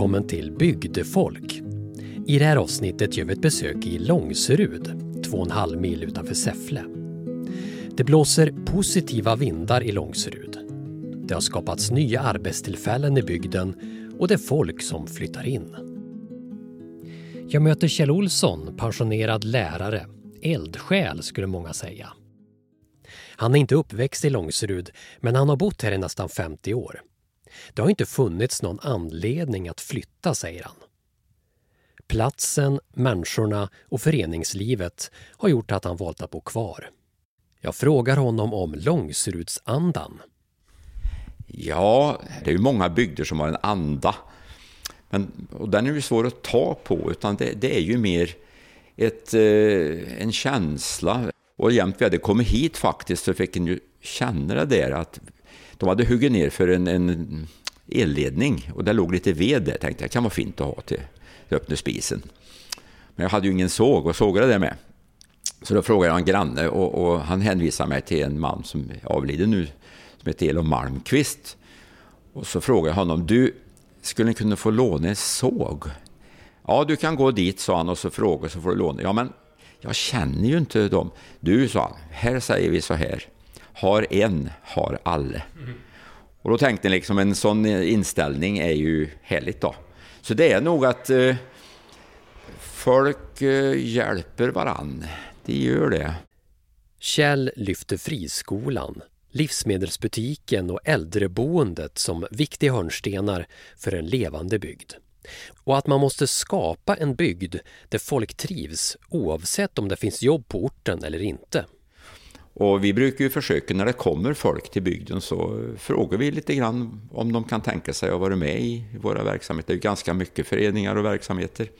välkommen till Bygdefolk. I det här avsnittet gör vi ett besök i Långserud, två och en halv mil utanför Säffle. Det blåser positiva vindar i Långserud. Det har skapats nya arbetstillfällen i bygden och det är folk som flyttar in. Jag möter Kjell Olsson, pensionerad lärare. Eldsjäl skulle många säga. Han är inte uppväxt i Långserud, men han har bott här i nästan 50 år. Det har inte funnits någon anledning att flytta, säger han. Platsen, människorna och föreningslivet har gjort att han valt att bo kvar. Jag frågar honom om Långserudsandan. Ja, det är ju många bygder som har en anda. Men, och den är ju svår att ta på, utan det, det är ju mer ett, eh, en känsla. Och jämt vi hade kommit hit faktiskt så fick en ju känna det där att de hade huggit ner för en, en elledning och det låg lite ved där. Tänkte jag kan vara fint att ha till, till öppna spisen. Men jag hade ju ingen såg och sågade det med. Så då frågade jag en granne och, och, han hänvisade mig till en man som är avliden nu som heter Elon Malmqvist. Och så frågade jag honom, du, skulle kunna få låna en såg? Ja, du kan gå dit, sa han och så frågade så får du låna. Ja, men jag känner ju inte dem. Du, sa han, här säger vi så här. Har en, har alla. Mm. Och då tänkte jag liksom en sån inställning är ju härligt då. Så det är nog att eh, folk eh, hjälper varann. Det gör det. Kjell lyfter friskolan, livsmedelsbutiken och äldreboendet som viktiga hörnstenar för en levande bygd. Och att man måste skapa en bygd där folk trivs oavsett om det finns jobb på orten eller inte. Och vi brukar ju försöka när det kommer folk till bygden så frågar vi lite grann om de kan tänka sig att vara med i våra verksamheter. Det är ju ganska mycket föreningar och verksamheter.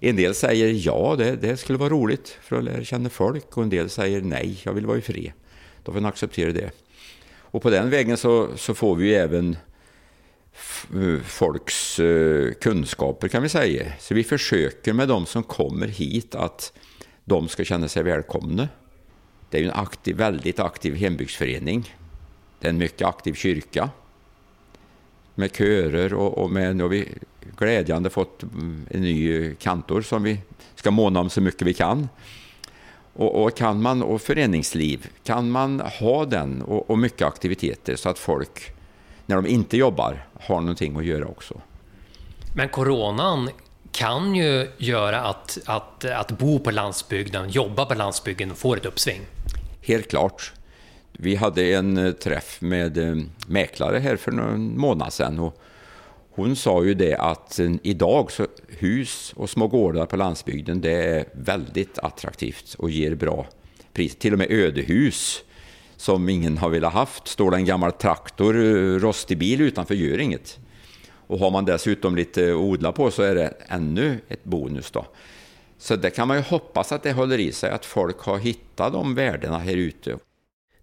En del säger ja, det, det skulle vara roligt för att lära känna folk och en del säger nej, jag vill vara i fred. Då får man acceptera det. Och på den vägen så, så får vi ju även folks uh, kunskaper kan vi säga. Så vi försöker med de som kommer hit att de ska känna sig välkomna. Det är ju en aktiv, väldigt aktiv hembygdsförening. Det är en mycket aktiv kyrka med körer och, och med, nu har vi glädjande fått en ny kantor som vi ska måna om så mycket vi kan. Och, och kan man, och föreningsliv, kan man ha den och, och mycket aktiviteter så att folk, när de inte jobbar, har någonting att göra också. Men coronan kan ju göra att, att, att bo på landsbygden, jobba på landsbygden, får ett uppsving. Helt klart. Vi hade en eh, träff med eh, mäklare här för någon månad sedan och hon sa ju det att eh, idag så hus och små gårdar på landsbygden det är väldigt attraktivt och ger bra pris. Till och med ödehus som ingen har velat haft. Står det en gammal traktor, rostig bil utanför gör inget. Och har man dessutom lite att odla på så är det ännu ett bonus då. Så det kan man ju hoppas att det håller i sig, att folk har hittat de värdena här ute.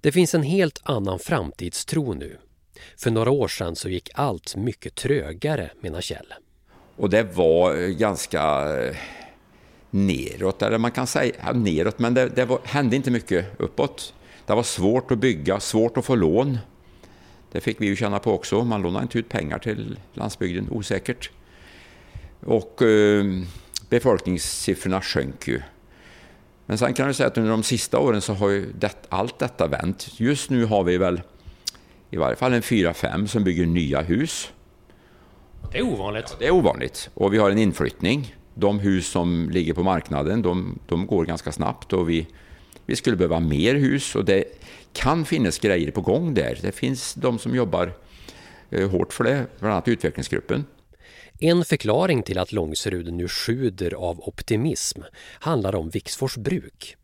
Det finns en helt annan framtidstro nu. För några år sedan så gick allt mycket trögare, menar Kjell. Och det var eh, ganska eh, neråt, eller man kan säga ja, neråt, men det, det var, hände inte mycket uppåt. Det var svårt att bygga, svårt att få lån. Det fick vi ju känna på också. Man lånade inte ut pengar till landsbygden, osäkert. Och eh, befolkningssiffrorna sjönk ju. Men sen kan jag säga att under de sista åren så har ju det, allt detta vänt. Just nu har vi väl i varje fall en fyra, fem som bygger nya hus. Det är ovanligt. Ja, det är ovanligt. Och vi har en inflyttning. De hus som ligger på marknaden, de, de går ganska snabbt och vi, vi skulle behöva mer hus och det kan finnas grejer på gång där. Det finns de som jobbar eh, hårt för det, bland annat utvecklingsgruppen. En förklaring till att Långserud nu sjuder av optimism handlar om Viksfors bruk.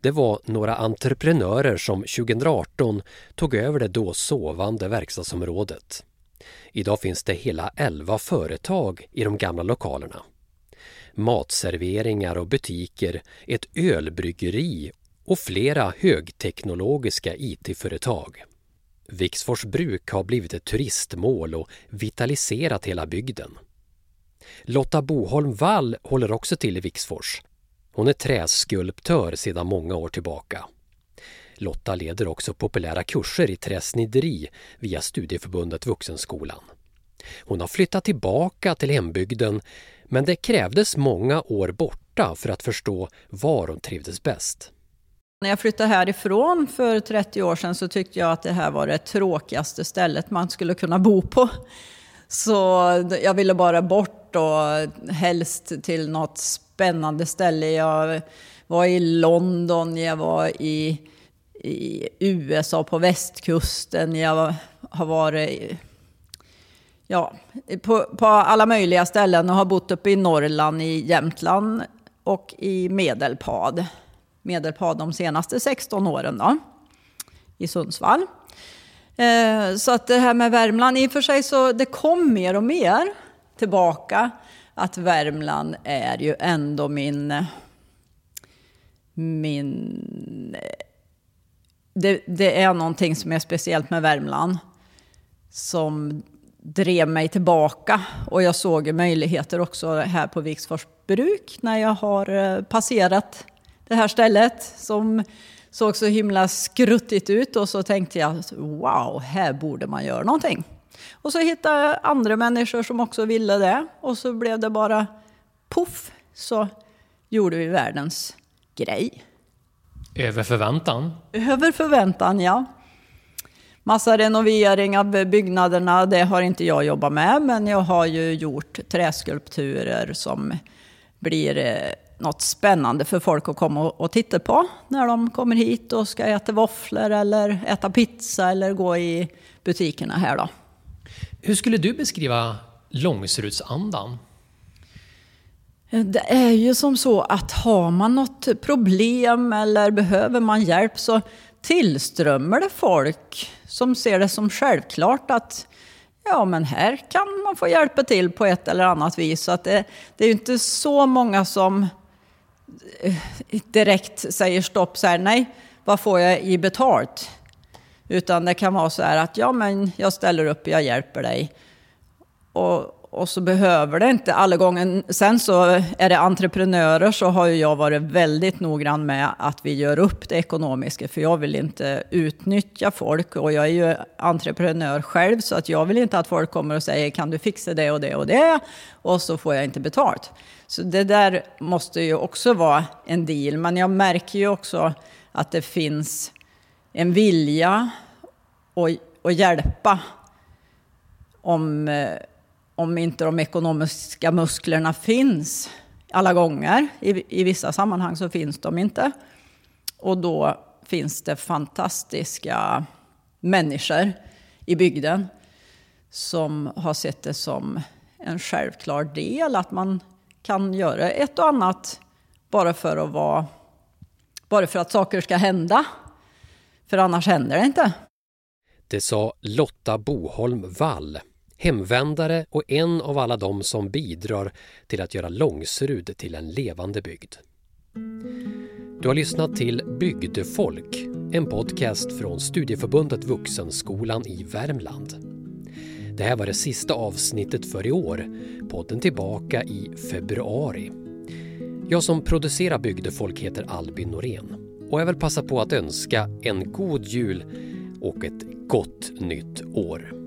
Det var några entreprenörer som 2018 tog över det då sovande verkstadsområdet. Idag finns det hela 11 företag i de gamla lokalerna. Matserveringar och butiker, ett ölbryggeri och flera högteknologiska IT-företag. Viksfors bruk har blivit ett turistmål och vitaliserat hela bygden. Lotta Boholm Wall håller också till i Viksfors. Hon är träskulptör sedan många år tillbaka. Lotta leder också populära kurser i träsnideri via Studieförbundet Vuxenskolan. Hon har flyttat tillbaka till hembygden men det krävdes många år borta för att förstå var hon trivdes bäst. När jag flyttade härifrån för 30 år sedan så tyckte jag att det här var det tråkigaste stället man skulle kunna bo på. Så jag ville bara bort och helst till något spännande ställe. Jag var i London, jag var i, i USA på västkusten, jag har varit ja, på, på alla möjliga ställen och har bott uppe i Norrland, i Jämtland och i Medelpad. Medelpad de senaste 16 åren då, i Sundsvall. Eh, så att det här med Värmland, i och för sig så det kom mer och mer tillbaka att Värmland är ju ändå min... min det, det är någonting som är speciellt med Värmland som drev mig tillbaka och jag såg möjligheter också här på Viksfors bruk när jag har eh, passerat det här stället som såg så himla skruttigt ut och så tänkte jag wow, här borde man göra någonting. Och så hittade jag andra människor som också ville det och så blev det bara poff så gjorde vi världens grej. Över förväntan? Över förväntan, ja. Massa renovering av byggnaderna, det har inte jag jobbat med, men jag har ju gjort träskulpturer som blir eh, något spännande för folk att komma och titta på när de kommer hit och ska äta våfflor eller äta pizza eller gå i butikerna här då. Hur skulle du beskriva Långserudsandan? Det är ju som så att har man något problem eller behöver man hjälp så tillströmmar det folk som ser det som självklart att ja, men här kan man få hjälpa till på ett eller annat vis. Så att det, det är ju inte så många som direkt säger stopp så här, nej, vad får jag i betalt? Utan det kan vara så här att ja, men jag ställer upp, jag hjälper dig. Och, och så behöver det inte alla gånger. Sen så är det entreprenörer så har ju jag varit väldigt noggrann med att vi gör upp det ekonomiska för jag vill inte utnyttja folk och jag är ju entreprenör själv så att jag vill inte att folk kommer och säger kan du fixa det och det och det och så får jag inte betalt. Så det där måste ju också vara en deal men jag märker ju också att det finns en vilja att, att hjälpa om eh, om inte de ekonomiska musklerna finns alla gånger. I, I vissa sammanhang så finns de inte. Och då finns det fantastiska människor i bygden som har sett det som en självklar del att man kan göra ett och annat bara för att vara bara för att saker ska hända. För annars händer det inte. Det sa Lotta Boholm Wall hemvändare och en av alla de som bidrar till att göra Långserud till en levande bygd. Du har lyssnat till Bygdefolk, en podcast från Studieförbundet Vuxenskolan i Värmland. Det här var det sista avsnittet för i år, podden tillbaka i februari. Jag som producerar Bygdefolk heter Albin Norén och jag vill passa på att önska en god jul och ett gott nytt år.